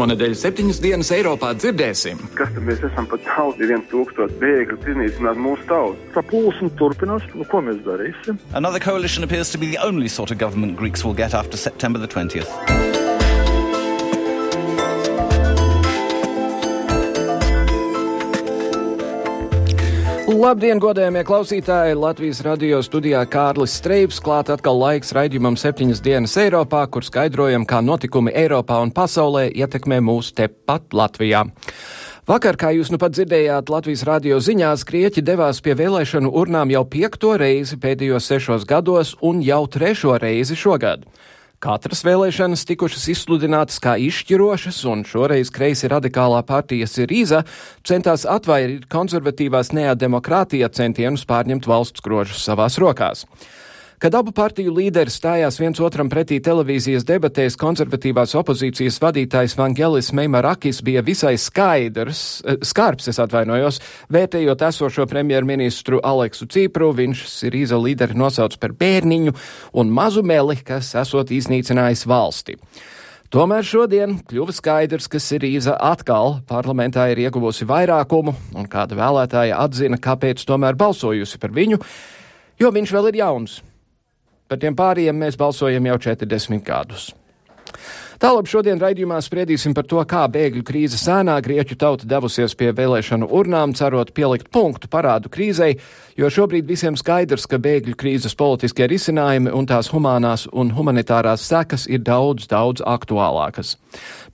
Šonadēļ septiņas dienas Eiropā dzirdēsim. Kas tad mēs esam pat tauti, viens tūkstots bēgļu iznīcināt mūsu tautu? Tā plūsma turpinās, nu, ko mēs darīsim? Another coalition appears to be the only sort of government Greeks will get after September the 20th. Labdien, godējamie klausītāji! Latvijas radio studijā Kārlis Streips klāt atkal laiks raidījumam septiņas dienas Eiropā, kur skaidrojam, kā notikumi Eiropā un pasaulē ietekmē mūs tepat Latvijā. Vakar, kā jūs nu pat dzirdējāt Latvijas radio ziņās, Grieķi devās pie vēlēšanu urnām jau piekto reizi pēdējos sešos gados un jau trešo reizi šogad. Katras vēlēšanas tikušas izsludinātas kā izšķirošas, un šoreiz kreisi radikālā partija Sirīza centās atvairīt konservatīvās neademokrātija centienus pārņemt valsts grožus savās rokās. Kad abu partiju līderi stājās viens otram pretī televīzijas debatēs, konservatīvās opozīcijas vadītājs Vangelis Meimarakis bija visai skaidrs, eh, skarbs, es atvainojos, vērtējot esošo premjerministru Aleksu Cipru, viņš Sirīza līderi nosauc par bērniņu un mazu meli, kas esot iznīcinājis valsti. Tomēr šodien kļuva skaidrs, ka Sirīza atkal parlamentā ir ieguvusi vairākumu, un kāda vēlētāja atzina, kāpēc tomēr balsojusi par viņu, jo viņš vēl ir jauns. Par tiem pārējiem mēs balsojam jau 40 gadus. Tālāk šodien raidījumā spriedīsim par to, kā bēgļu krīzes sēnā grieķu tauta devusies pie vēlēšanu urnām, cerot pielikt punktu parādu krīzei, jo šobrīd visiem skaidrs, ka bēgļu krīzes politiskie risinājumi un tās humānās un humanitārās sekas ir daudz, daudz aktuālākas.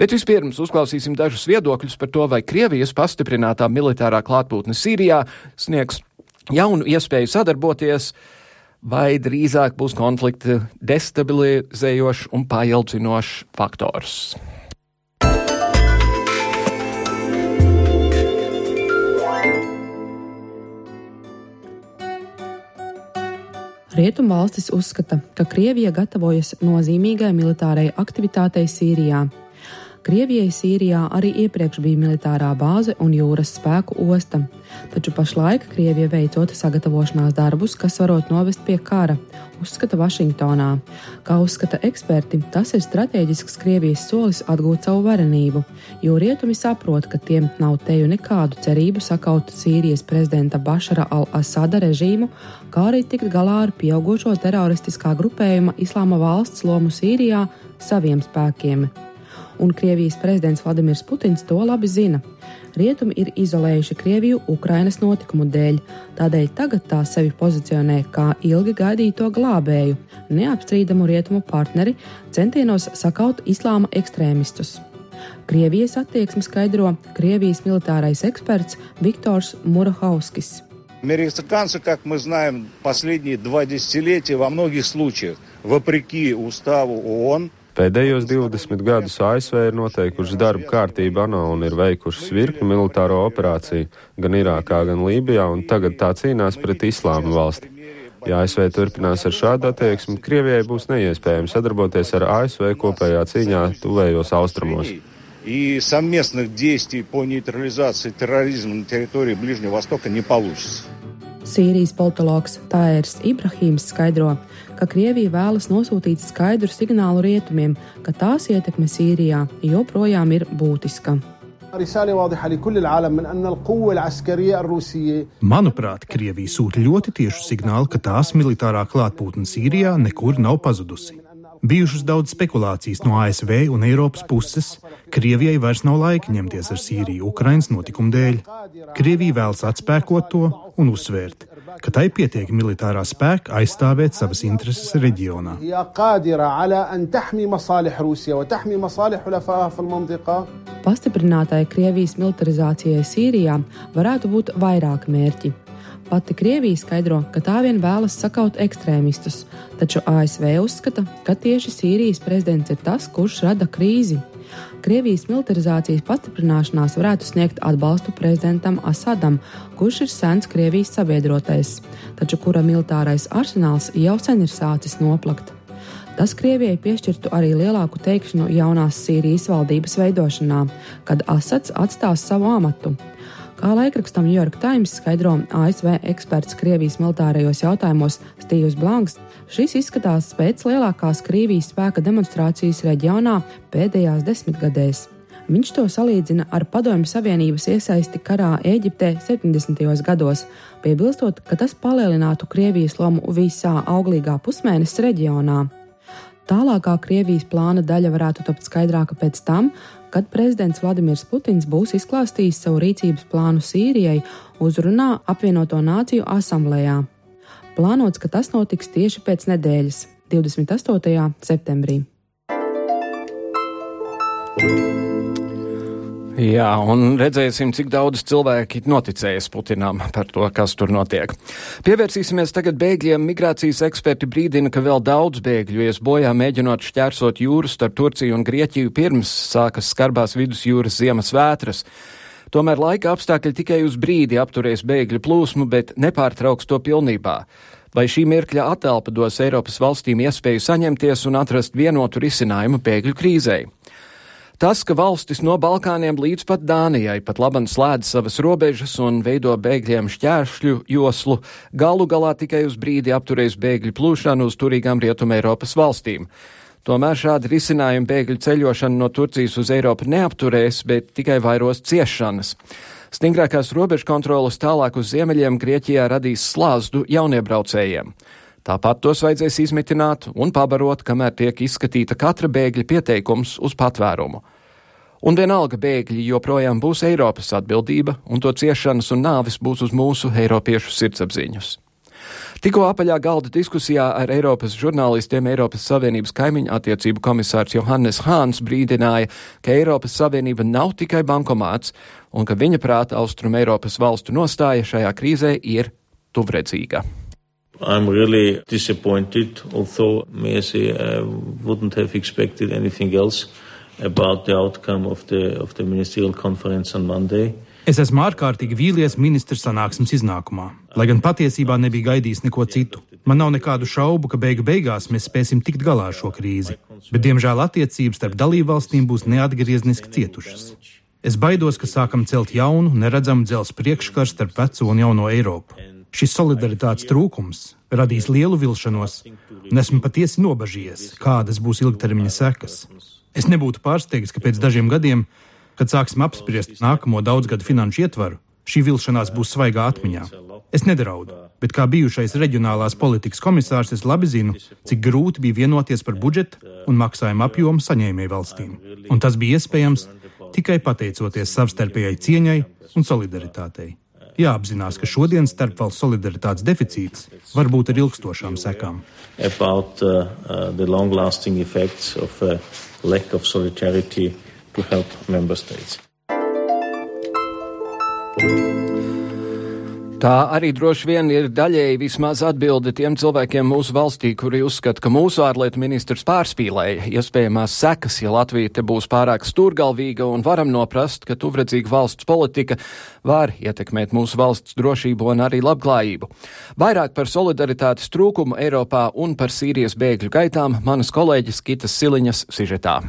Bet vispirms uzklausīsim dažus viedokļus par to, vai Krievijas pastiprinātā militārā klātbūtne Sīrijā sniegs jaunu iespēju sadarboties vai drīzāk būs konflikta destabilizējošs un paildzinošs faktors. Rietumvalstis uzskata, ka Krievija gatavojas nozīmīgai militārai aktivitātei Sīrijā. Krievijai Sīrijā arī iepriekš bija militārā bāze un jūras spēku osta, taču pašlaik Krievija veicot sagatavošanās darbus, kas varot novest pie kara, uzskata Vašingtonā. Kā uzskata eksperti, tas ir strateģisks Krievijas solis atgūt savu varenību, jo rietumi saprot, ka tiem nav teju nekādu cerību sakaut Sīrijas prezidenta Bašara al-Asada režīmu, kā arī tikt galā ar pieaugušo teroristiskā grupējuma Islāma valsts lomu Sīrijā saviem spēkiem un Krievijas prezidents Vladimirs Putins to labi zina. Rietumi ir izolējuši Krieviju Ukrainas notikumu dēļ, tādēļ tagad tā sevi pozicionē kā ilgi gaidīto glābēju, neapstrīdamu rietumu partneri centienos sakaut islāma ekstrēmistus. Krievijas attieksmi skaidro Krievijas militārais eksperts Viktors Murahovskis. Американцы, как мы знаем, последние два десятилетия во многих случаях, вопреки уставу ООН, Pēdējos 20 gadus ASV ir noteikušas darba kārtību ANO un ir veikušas virkni militāro operāciju gan Irākā, gan Lībijā, un tagad tā cīnās pret islāma valsti. Ja ASV turpinās ar šādu attieksmi, Krievijai būs neiespējami sadarboties ar ASV kopējā cīņā tuvējos austrumos. И совместных действий по нейтрализации терроризма на территории Ближнего Востока не получится. Sīrijas politologs Tāers Ibrahīms skaidro, ka Krievija vēlas nosūtīt skaidru signālu rietumiem, ka tās ietekme Sīrijā joprojām ir būtiska. Manuprāt, Krievija sūta ļoti tiešu signālu, ka tās militārā klātbūtne Sīrijā nekur nav pazudusi. Bijušas daudz spekulācijas no ASV un Eiropas puses. Krievijai vairs nav laika ņemties ar Sīriju Ukrainas notikumu dēļ. Krievija vēlas atspēkot to un uzsvērt, ka tai pietiek militārā spēka aizstāvēt savas intereses reģionā. Pastiprinātai Krievijas militarizācijai Sīrijā varētu būt vairāk mērķi. Pati Krievija skaidro, ka tā vien vēlas sakaut ekstrēmistus, taču ASV uzskata, ka tieši Sīrijas prezidents ir tas, kurš rada krīzi. Krievijas militarizācijas pastiprināšanās varētu sniegt atbalstu prezidentam Asadam, kurš ir sens Krievijas sabiedrotais, taču kura militārais arsenāls jau sen ir sācis noplakt. Tas Krievijai piešķirtu arī lielāku teikšanu jaunās Sīrijas valdības veidošanā, kad Asads atstās savu amatu. Kā laikrakstam New York Times skaidro ASV eksperts Krievijas militārajos jautājumos Stīvs Blanks, šis izskatās pēc lielākās Krievijas spēka demonstrācijas reģionā pēdējās desmitgadēs. Viņš to salīdzina ar Padomju Savienības iesaisti karā Eģiptē 70. gados, piebilstot, ka tas palielinātu Krievijas lomu visā auglīgā pusmēneša reģionā. Tālākā Krievijas plāna daļa varētu tapt skaidrāka pēc tam, kad prezidents Vladimirs Putins būs izklāstījis savu rīcības plānu Sīrijai uzrunā apvienoto nāciju asamblējā. Plānots, ka tas notiks tieši pēc nedēļas, 28. septembrī. Jā, un redzēsim, cik daudz cilvēki noticēs Putinam par to, kas tur notiek. Pievērsīsimies tagad bēgļiem. Migrācijas eksperti brīdina, ka vēl daudz bēgļu ies bojā mēģinot šķērsot jūras starp Turciju un Grieķiju pirms sākas skarbās vidusjūras ziemas vētras. Tomēr laika apstākļi tikai uz brīdi apturēs bēgļu plūsmu, bet nepārtrauks to pilnībā. Vai šī mirkļa atelpa dos Eiropas valstīm iespēju saņemties un atrast vienotu risinājumu bēgļu krīzei? Tas, ka valstis no Balkāniem līdz pat Dānijai pat labam slēdz savas robežas un veido bēgļiem šķēršļu joslu, galu galā tikai uz brīdi apturēs bēgļu plūšanu uz turīgām Rietuma Eiropas valstīm. Tomēr šādi risinājumi bēgļu ceļošanu no Turcijas uz Eiropu neapturēs, bet tikai vairos ciešanas. Stingrākās robežu kontrolas tālāk uz ziemeļiem Grieķijā radīs slāzdu jauniebraucējiem. Tāpat tos vajadzēs izmitināt un pabarot, kamēr tiek izskatīta katra bēgļa pieteikums uz patvērumu. Un vienalga bēgļi joprojām būs Eiropas atbildība, un to ciešanas un nāvis būs uz mūsu eiropiešu sirdsapziņas. Tikko apaļā galda diskusijā ar Eiropas žurnālistiem Eiropas Savienības kaimiņu attiecību komisārs Johannes Hāns brīdināja, ka Eiropas Savienība nav tikai bankomāts un ka viņa prāta Austrum Eiropas valstu nostāja šajā krīzē ir tuvredzīga. I'm really disappointed, although Mercy uh, wouldn't have expected anything else about the outcome of the, of the ministerial conference on Monday. Es esmu ārkārtīgi vīlies ministra sanāksmes iznākumā, lai gan patiesībā nebija gaidījis neko citu. Man nav nekādu šaubu, ka beigu beigās mēs spēsim tikt galā ar šo krīzi, bet diemžēl attiecības starp dalībvalstīm būs neatgriezniski cietušas. Es baidos, ka sākam celt jaunu, neredzamu dzelzs priekškaru starp veco un jauno Eiropu. Šis solidaritātes trūkums radīs lielu vilšanos, un esmu patiesi nobažījies, kādas būs ilgtermiņa sekas. Es nebūtu pārsteigts, ka pēc dažiem gadiem, kad sāksim apspriest nākamo daudzgadu finanšu ietvaru, šī vilšanās būs svaigā atmiņā. Es nedraudu, bet kā bijušais reģionālās politikas komisārs, es labi zinu, cik grūti bija vienoties par budžeta un maksājuma apjomu saņēmēju valstīm. Un tas bija iespējams tikai pateicoties savstarpējai cieņai un solidaritātei jāapzinās, ka šodienas starpvalstu solidaritātes deficīts var būt ar ilgstošām sekām. About, uh, uh, Tā arī droši vien ir daļēji vismaz atbilde tiem cilvēkiem mūsu valstī, kuri uzskata, ka mūsu ārlietu ministrs pārspīlēja iespējamās sekas, ja Latvija te būs pārāk stūrgalvīga un varam noprast, ka tuvredzīga valsts politika var ietekmēt mūsu valsts drošību un arī labklājību. Vairāk par solidaritātes trūkumu Eiropā un par Sīrijas bēgļu gaitām manas kolēģis Kitas Siliņas sižetā.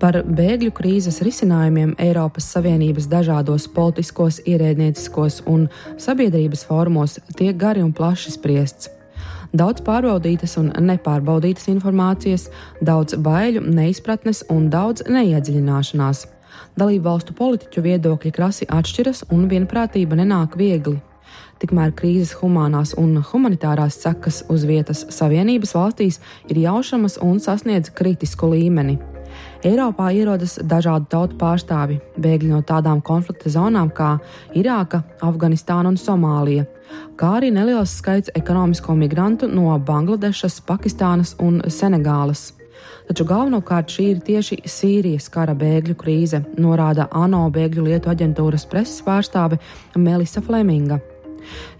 Par bēgļu krīzes risinājumiem Eiropas Savienības dažādos politiskos, ierēdnieciskos un sabiedrības formos tiek gari un plaši spriests. Daudz pārbaudītas un nepārbaudītas informācijas, daudz baiļu, neizpratnes un daudz neiedziļināšanās. Dalību valstu politiķu viedokļi krasi atšķiras un vienprātība nenāk viegli. Tikmēr krīzes humanās un humanitārās sekas uz vietas Savienības valstīs ir jaušamas un sasniedz kritisku līmeni. Eiropā ierodas dažādu tautu pārstāvi, bēgļi no tādām konflikta zonām kā Irāka, Afganistāna un Somālija, kā arī neliels skaits ekonomisko migrantu no Bangladešas, Pakistānas un Senegālas. Taču galvenokārt šī ir tieši Sīrijas kara bēgļu krīze, norāda ANO bēgļu lietu aģentūras preses pārstāve Melisa Fleminga.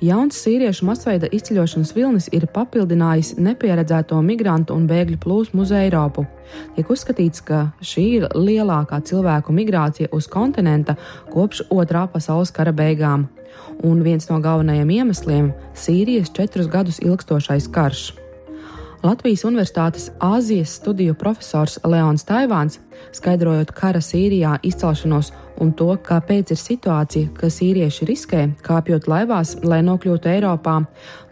Jauns sīriešu masveida izceļošanas vilnis ir papildinājis nepieredzēto migrantu un bēgļu plūsmu uz Eiropu. Tiek uzskatīts, ka šī ir lielākā cilvēku migrācija uz kontinenta kopš otrā pasaules kara beigām, un viens no galvenajiem iemesliem - Sīrijas četrus gadus ilgstošais karš. Latvijas Universitātes Āzijas studiju profesors Leons Taivāns, skaidrojot kara Sīrijā izcelšanos un to, kāpēc ir situācija, ka sīrieši riskē kāpjot laivās, lai nokļūtu Eiropā,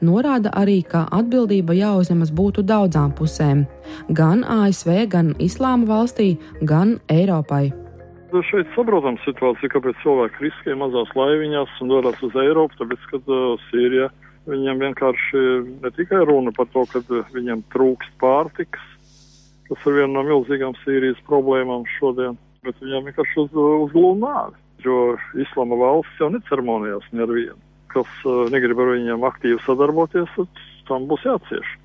norāda arī, ka atbildība jāuzņemas būtu daudzām pusēm - gan ASV, gan Islāma valstī, gan Eiropai. Nu, šeit saprotam situāciju, kāpēc cilvēki riskē mazās laiviņās un dodas uz Eiropu, tāpēc, ka uh, Sīrijā Viņam vienkārši ne tikai runa par to, ka viņam trūkst pārtikas, tas ir viena no milzīgām Sīrijas problēmām šodien, bet viņam vienkārši uz, uzglūda nāvi, jo Islama valsts jau neceremonijās ne ar vienu. Kas uh, negrib ar viņiem aktīvi sadarboties, tad tam būs jācieš.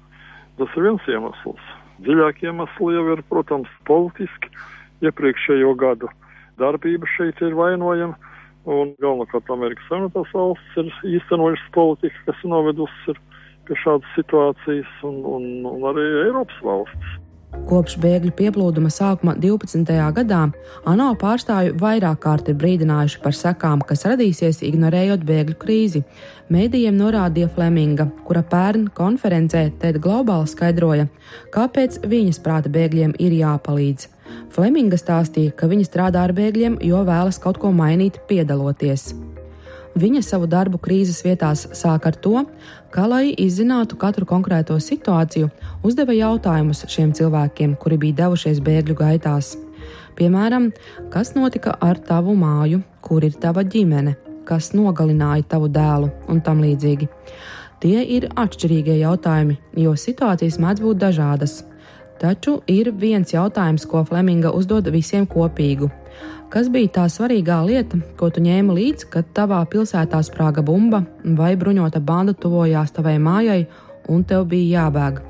Tas ir viens iemesls. Dziļākie iemesli jau ir, protams, politiski. Iepriekšējo gadu darbība šeit ir vainojama Un galvenokārt Amerikas Savienotās valstis ir īstenojušas politiku, kas novedusi pie šādas situācijas, un, un, un arī Eiropas valstis. Kopš bēgļu pieplūduma sākuma 12. gadā ANO pārstāvju vairāk kārt ir brīdinājuši par sekām, kas radīsies ignorējot bēgļu krīzi. Mēdījiem norādīja Fleminga, kura pērn konferencē TED Global skaidroja, kāpēc viņas prāta bēgļiem ir jāpalīdz. Fleminga stāstīja, ka viņa strādā ar bēgļiem, jo vēlas kaut ko mainīt, piedaloties. Viņa savu darbu krīzes vietās sāk ar to, ka, lai izzinātu katru konkrēto situāciju, uzdeva jautājumus šiem cilvēkiem, kuri bija devušies bēgļu gaitās. Piemēram, kas notika ar tavu māju, kur ir tava ģimene, kas nogalināja tavu dēlu un tam līdzīgi. Tie ir atšķirīgie jautājumi, jo situācijas mēdz būt dažādas. Taču ir viens jautājums, ko Fleminga uzdod visiem kopīgu. Kas bija tā svarīgā lieta, ko tu ņēmi līdzi, kad tavā pilsētā sprāga bumba vai bruņota banda tuvojās tavai mājai un tev bija jābēg?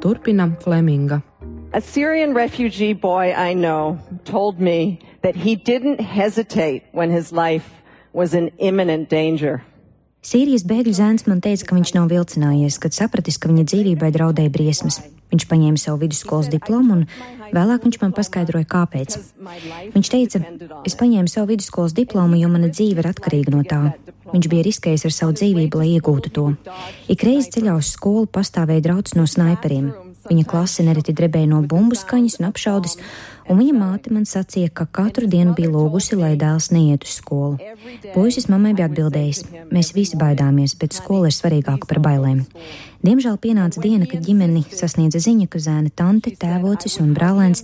Turpina Fleminga. A Syrian refugee boy I know told me that he didn't hesitate when his life was in imminent danger. Sīrijas bēgļu zēns man teica, ka viņš nav vilcinājies, kad sapratis, ka viņa dzīvībai draudēja briesmas. Viņš paņēma savu vidusskolas diplomu, un vēlāk viņš man paskaidroja, kāpēc. Viņš teica, es paņēmu savu vidusskolas diplomu, jo mana dzīve ir atkarīga no tā. Viņš bija riskējis ar savu dzīvību, lai iegūtu to. Ik reizi ceļā uz skolu pastāvēja drauds no sniperiem. Viņa klase nereti drebēja no bumbu skaņas un apšaudes, un viņa māte man sacīja, ka katru dienu bija lūgusi, lai dēls neiet uz skolu. Puisis mammai bija atbildējis: Mēs visi baidāmies, bet skola ir svarīgāka par bailēm. Diemžēl pienāca diena, kad ģimeni sasniedza ziņa, ka zēna tante, tēvocis un brālēns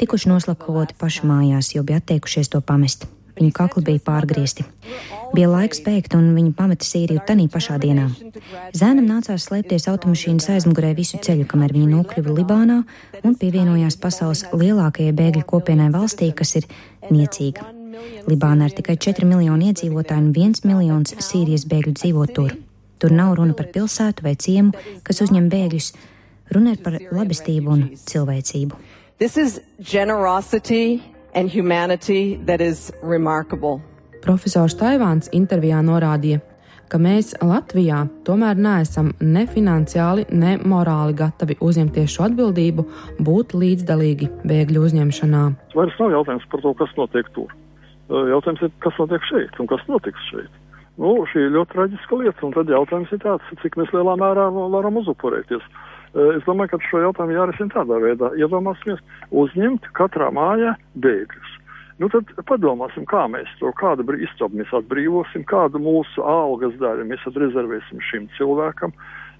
tikuši noslapkavoti pašu mājās, jo bija atteikušies to pamest. Viņu kakli bija pārgriezti. Bija laiks bēgt, un viņa pameta Sīriju tanī pašā dienā. Zēnam nācās slēpties automašīnas aizmugurē visu ceļu, kamēr viņa nokļuva Libānā un pievienojās pasaules lielākajai bēgļu kopienai valstī, kas ir niecīga. Libānā ir tikai 4 miljoni iedzīvotāji un 1 miljons Sīrijas bēgļu dzīvo tur. Tur nav runa par pilsētu vai ciemu, kas uzņem bēgļus. Runa ir par labestību un cilvēcību. This is generosity and humanity that is remarkable. Profesors Taivāns intervijā norādīja, ka mēs Latvijā tomēr neesam ne finansiāli, ne morāli gatavi uzņemties šo atbildību, būt līdzdalīgi bēgļu uzņemšanā. Vairs nav jautājums par to, kas notiek tur. Jautājums ir, kas notiek šeit un kas notiks šeit. Nu, šī ir ļoti traģiska lieta, un tad jautājums ir tāds, cik mēs lielā mērā varam uzupurēties. Es domāju, ka šo jautājumu jārisina tādā veidā. Iedomāsimies, uzņemt katrā mājā bēgļus. Nu, tad padomāsim, kā mēs to, kādu istabu mēs atbrīvosim, kādu mūsu algas daļu mēs atrezervēsim šim cilvēkam,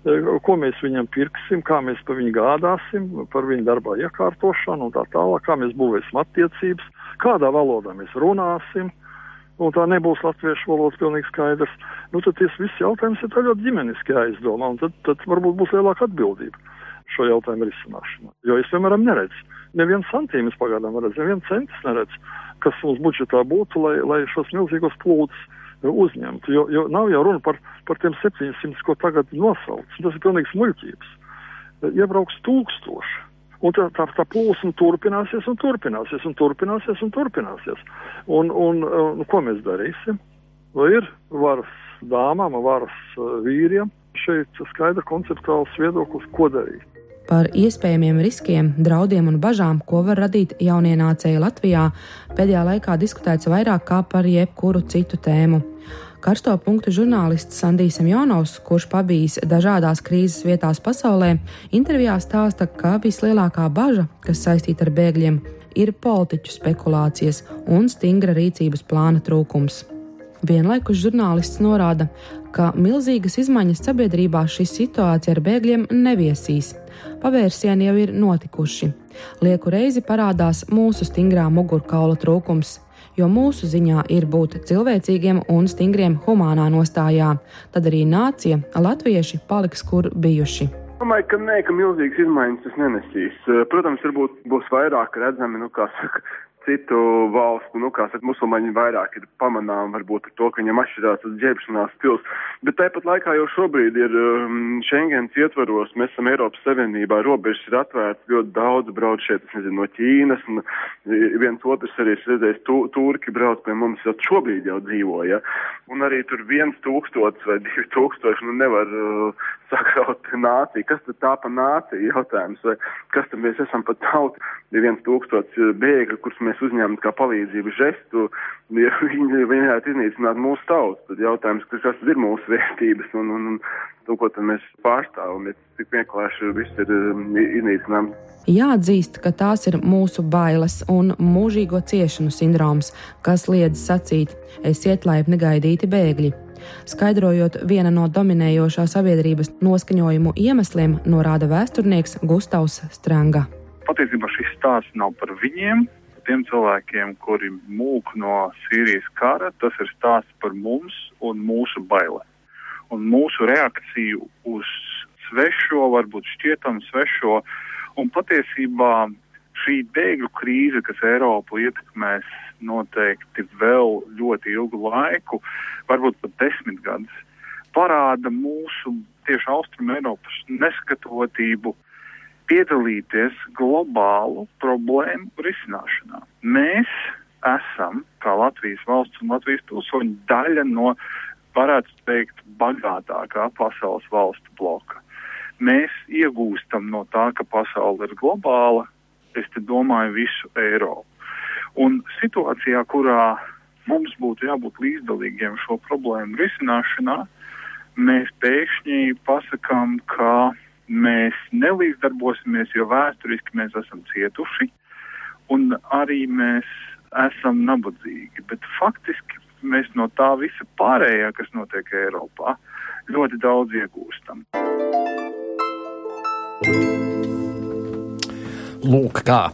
eh, ko mēs viņam pirksim, kā mēs par viņu gādāsim, par viņu darbā iekārtošanu un tā tālāk, kā mēs būvēsim attiecības, kādā valodā mēs runāsim. Un tā nebūs latviešu valoda pilnīgi skaidrs, nu tad viss jautājums ir ļoti ģimeniski jāizdomā, un tad, tad varbūt būs lielāka atbildība šo jautājumu risināšanā. Jo es, piemēram, neredzu, nevienu santīmu es pagaidām neredzu, nevienu centus neredzu, kas mums budžetā būtu, lai, lai šos milzīgos plūdus uzņemtu, jo, jo nav jau runa par, par tiem 700, ko tagad nosauc, tas ir pilnīgs muļķības. Iebrauks tūkstoši Un tā, tā, tā plūsma turpināsies un turpināsies un turpināsies un turpināsies. Un, un, un ko mēs darīsim? Vai ir varas dāmām varas vīriem. Šeit skaidra konceptuāls viedoklis, ko darīt. Par iespējamiem riskiem, draudiem un bažām, ko var radīt jaunienācēji Latvijā, pēdējā laikā diskutēts vairāk kā par jebkuru citu tēmu. Karsto punktu žurnālists Sandijs Janovs, kurš pabijis dažādās krīzes vietās pasaulē, intervijā stāsta, ka vislielākā bažas, kas saistīta ar bēgļiem, ir politiķu spekulācijas un stingra rīcības plāna trūkums. Vienlaikus žurnālists norāda, ka milzīgas izmaiņas sabiedrībā šī situācija ar bēgļiem neviesīs. Pavērsieni jau ir notikuši. Lieku reizi parādās mūsu stingrā mugurkaula trūkums jo mūsu ziņā ir būt cilvēcīgiem un stingriem humānā nostājā. Tad arī nācija, latvieši paliks kur bijuši. Domāju, ka nē, ka milzīgas izmaiņas tas nenesīs. Protams, varbūt būs vairāk redzami, nu, kā saka, citu valstu, nu, kā saka, musulmaņi vairāk ir pamanām varbūt ar to, ka viņam atšķirās tas ģērbšanās stils. Bet tāpat laikā jau šobrīd ir um, Schengens ietvaros, mēs esam Eiropas Savienībā, robežas ir atvērts, ļoti daudz brauc šeit, es nezinu, no Ķīnas, un viens otrs arī es redzēju, tu, turki brauc pie mums, jau šobrīd jau dzīvo, ja. Un arī tur viens tūkstots vai divi tūkstoši, nu, nevar uh, sakraut nāciju. Kas tad tā pa nāciju jautājums, vai kas tad mēs esam pa tautu? Ir viens tūkstots bēgļu, kurus mēs mēs uzņemam kā palīdzību žestu, ja viņi, varētu iznīcināt mūsu tautu. Tad jautājums, kas tad ir mūsu vērtības un, un, un to, ko mēs pārstāvam, ir tik vienkārši viss ir um, iznīcināms. Jāatzīst, ka tās ir mūsu bailes un mūžīgo ciešanu sindroms, kas liedz sacīt, esiet laipni gaidīti bēgļi. Skaidrojot viena no dominējošā sabiedrības noskaņojumu iemesliem, norāda vēsturnieks Gustavs Stranga. Patiesībā šis stāsts nav par viņiem, tiem cilvēkiem, kuri mūk no Sīrijas kara, tas ir stāsts par mums un mūsu bailēm. Un mūsu reakciju uz svešo, varbūt šķietamu svešo, un patiesībā šī bēgļu krīze, kas Eiropu ietekmēs noteikti vēl ļoti ilgu laiku, varbūt pat desmit gadus, parāda mūsu tieši Austrum Eiropas neskatotību piedalīties globālu problēmu risināšanā. Mēs esam, kā Latvijas valsts un Latvijas pilsoņi, daļa no, varētu teikt, bagātākā pasaules valstu bloka. Mēs iegūstam no tā, ka pasaule ir globāla, es te domāju visu Eiropu. Un situācijā, kurā mums būtu jābūt līdzdalīgiem šo problēmu risināšanā, mēs pēkšņi pasakām, ka mēs nelīdzdarbosimies, jo vēsturiski mēs esam cietuši, un arī mēs esam nabadzīgi. Bet faktiski mēs no tā visa pārējā, kas notiek Eiropā, ļoti daudz iegūstam. Lūk, kā.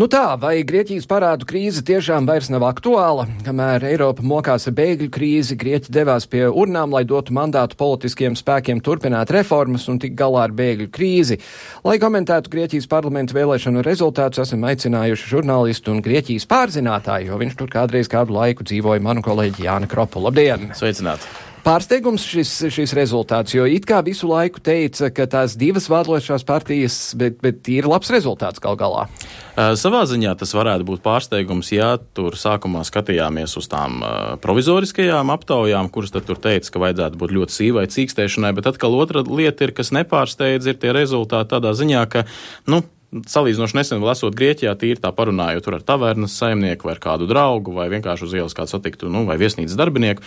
Nu tā, vai Grieķijas parādu krīze tiešām vairs nav aktuāla? Kamēr Eiropa mokās ar bēgļu krīzi, Grieķi devās pie urnām, lai dotu mandātu politiskiem spēkiem turpināt reformas un tik galā ar bēgļu krīzi. Lai komentētu Grieķijas parlamentu vēlēšanu rezultātus, esam aicinājuši žurnālistu un Grieķijas pārzinātāju, jo viņš tur kādreiz kādu laiku dzīvoja manu kolēģi Jāna Kropu. Labdien! Sveicināti! Pārsteigums šis, šis rezultāts, jo it kā visu laiku teica, ka tās divas vādošās partijas, bet, bet ir labs rezultāts gal galā. Uh, savā ziņā tas varētu būt pārsteigums, ja tur sākumā skatījāmies uz tām uh, provizoriskajām aptaujām, kuras tad tur teica, ka vajadzētu būt ļoti sīvai cīkstēšanai, bet atkal otra lieta ir, kas nepārsteidz, ir tie rezultāti tādā ziņā, ka, nu, salīdzinoši nesen lasot Grieķijā, tīri tā parunājot ar tavernas saimnieku vai kādu draugu, vai vienkārši uz ielas kādu satiktu, nu, vai viesnīcas darbinieku,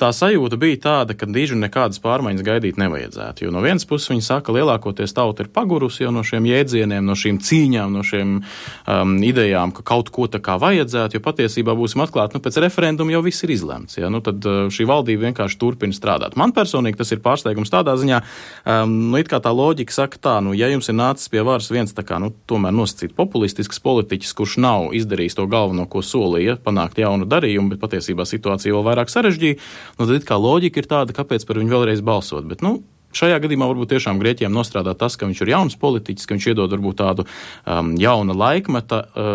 tā sajūta bija tāda, ka diži nekādas pārmaiņas gaidīt nevajadzētu. Jo no vienas puses viņi saka, ka lielākoties tauta ir pagurusi jau no šiem jēdzieniem, no šīm cīņām, no šiem um, idejām, ka kaut ko tā kā vajadzētu, jo patiesībā būsim atklāti, nu, pēc referenduma jau viss ir izlemts. Ja? Nu, tad šī valdība vienkārši turpina strādāt. Man personīgi tas ir pārsteigums tādā ziņā, um, nu, it kā tā loģika saka tā, nu, ja jums ir nācis pie varas viens tā kā, nu, tomēr nosacīt populistisks politiķis, kurš nav izdarījis to galveno, ko solīja, panākt jaunu darījumu, bet patiesībā situācija vēl vairāk sarežģīja, nu, tad kā loģika ir tāda, kāpēc par viņu vēlreiz balsot. Bet, nu, šajā gadījumā varbūt tiešām Grieķiem nostrādā tas, ka viņš ir jauns politiķis, ka viņš iedod varbūt tādu um, jauna laikmeta uh,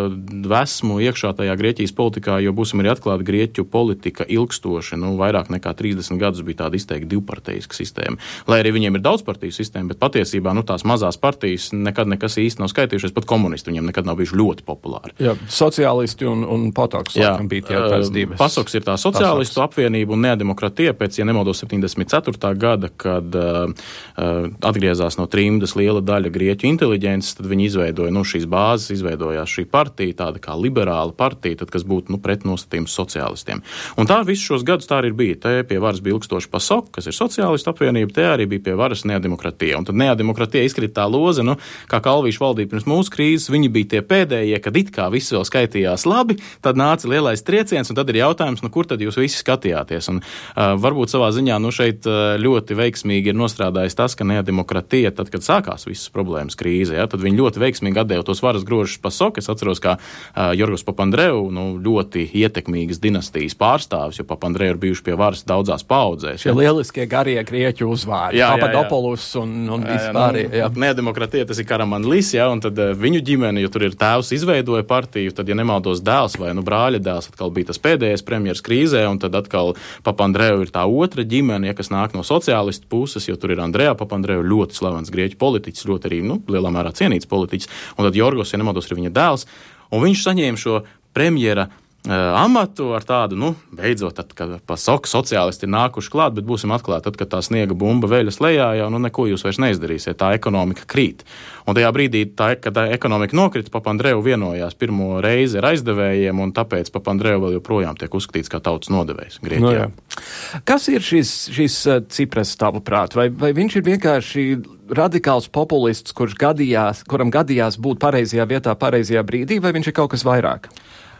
vesmu iekšā tajā Grieķijas politikā, jo būsim arī atklāti, Grieķu politika ilgstoši, nu, vairāk nekā 30 gadus bija tāda izteikti divparteiska sistēma. Lai arī viņiem ir daudz partiju sistēma, bet patiesībā nu, tās mazās partijas nekad nekas īsti nav skaitījušies, pat komunisti viņiem nekad nav bijuši ļoti populāri. Jā, sociālisti un, un patoks bija tie tās divas. Pasoks ir tā sociālistu Pasoks. apvienība un nedemokratie pēc, ja nemaldos, 74. gada, kad uh, atgriezās no trimdas liela daļa grieķu inteliģences, tad viņi izveidoja nu, šīs bāzes, izveidojās šī partija, tāda kā liberāla partija, tad, kas būtu nu, pretnostatījums sociālistiem. Un tā visus šos gadus tā arī bija. Te pie varas bija ilgstoši pasok, kas ir sociālistu apvienība, te arī bija pie varas nedemokratie. Un tad nedemokratie izkrita tā loze, nu, kā Kalvīša valdība pirms mūsu krīzes, viņi bija tie pēdējie, kad it kā viss vēl skaitījās labi, tad nāca lielais trieciens, un tad ir jautājums, nu, kur tad jūs visi skatījāties? Un, uh, varbūt savā ziņā nu, šeit ļoti veiksmīgi ir nostrādājis tas, ka nedemokrātija, tad, kad sākās visas problēmas krīze, ja, tad viņi ļoti veiksmīgi atdeva tos varas grožus pasok. Es atceros, kā uh, Jorgos Papandreou, nu, ļoti ietekmīgas dinastijas pārstāvis, jo Papandreou ir bijuši pie varas daudzās paudzēs. Šie ja. lieliskie garie grieķu uzvārdi, Papadopoulos un, un vispār. Nu, nedemokrātija tas ir Karamanlis, ja, un tad uh, viņu ģimene, jo tur ir tēvs izveidoja partiju, tad, ja nemaldos dēls vai nu brāļa dēls, atkal bija tas pēdējais premjeras krīzē, un tad atkal Papandreou ir tā otra ģimene, ja, kas nāk no sociālistu puses, jo tur ir Andrejā Papandreou, ļoti slavens grieķu politiķis, ļoti arī nu, lielā mērā cienīts politiķis, un tad Jorgos, ja nemaldos, ir viņa dēls, un viņš saņēma šo premjera amatu ar tādu, nu, beidzot, tad, kad pasaku sociālisti ir nākuši klāt, bet būsim atklāti, tad, kad tā sniega bumba veļas lejā, jau nu, neko jūs vairs neizdarīsiet, tā ekonomika krīt. Un tajā brīdī, tā, kad tā ekonomika nokrita, Papandreou vienojās pirmo reizi ar aizdevējiem, un tāpēc Papandreou vēl joprojām tiek uzskatīts kā tautas nodevējs Grieķijā. No, Kas ir šis, šis Cipras tavuprāt? Vai, vai viņš ir vienkārši radikāls populists, kurš gadījās, kuram gadījās būt pareizajā vietā, pareizajā brīdī, vai viņš ir kaut kas vairāk?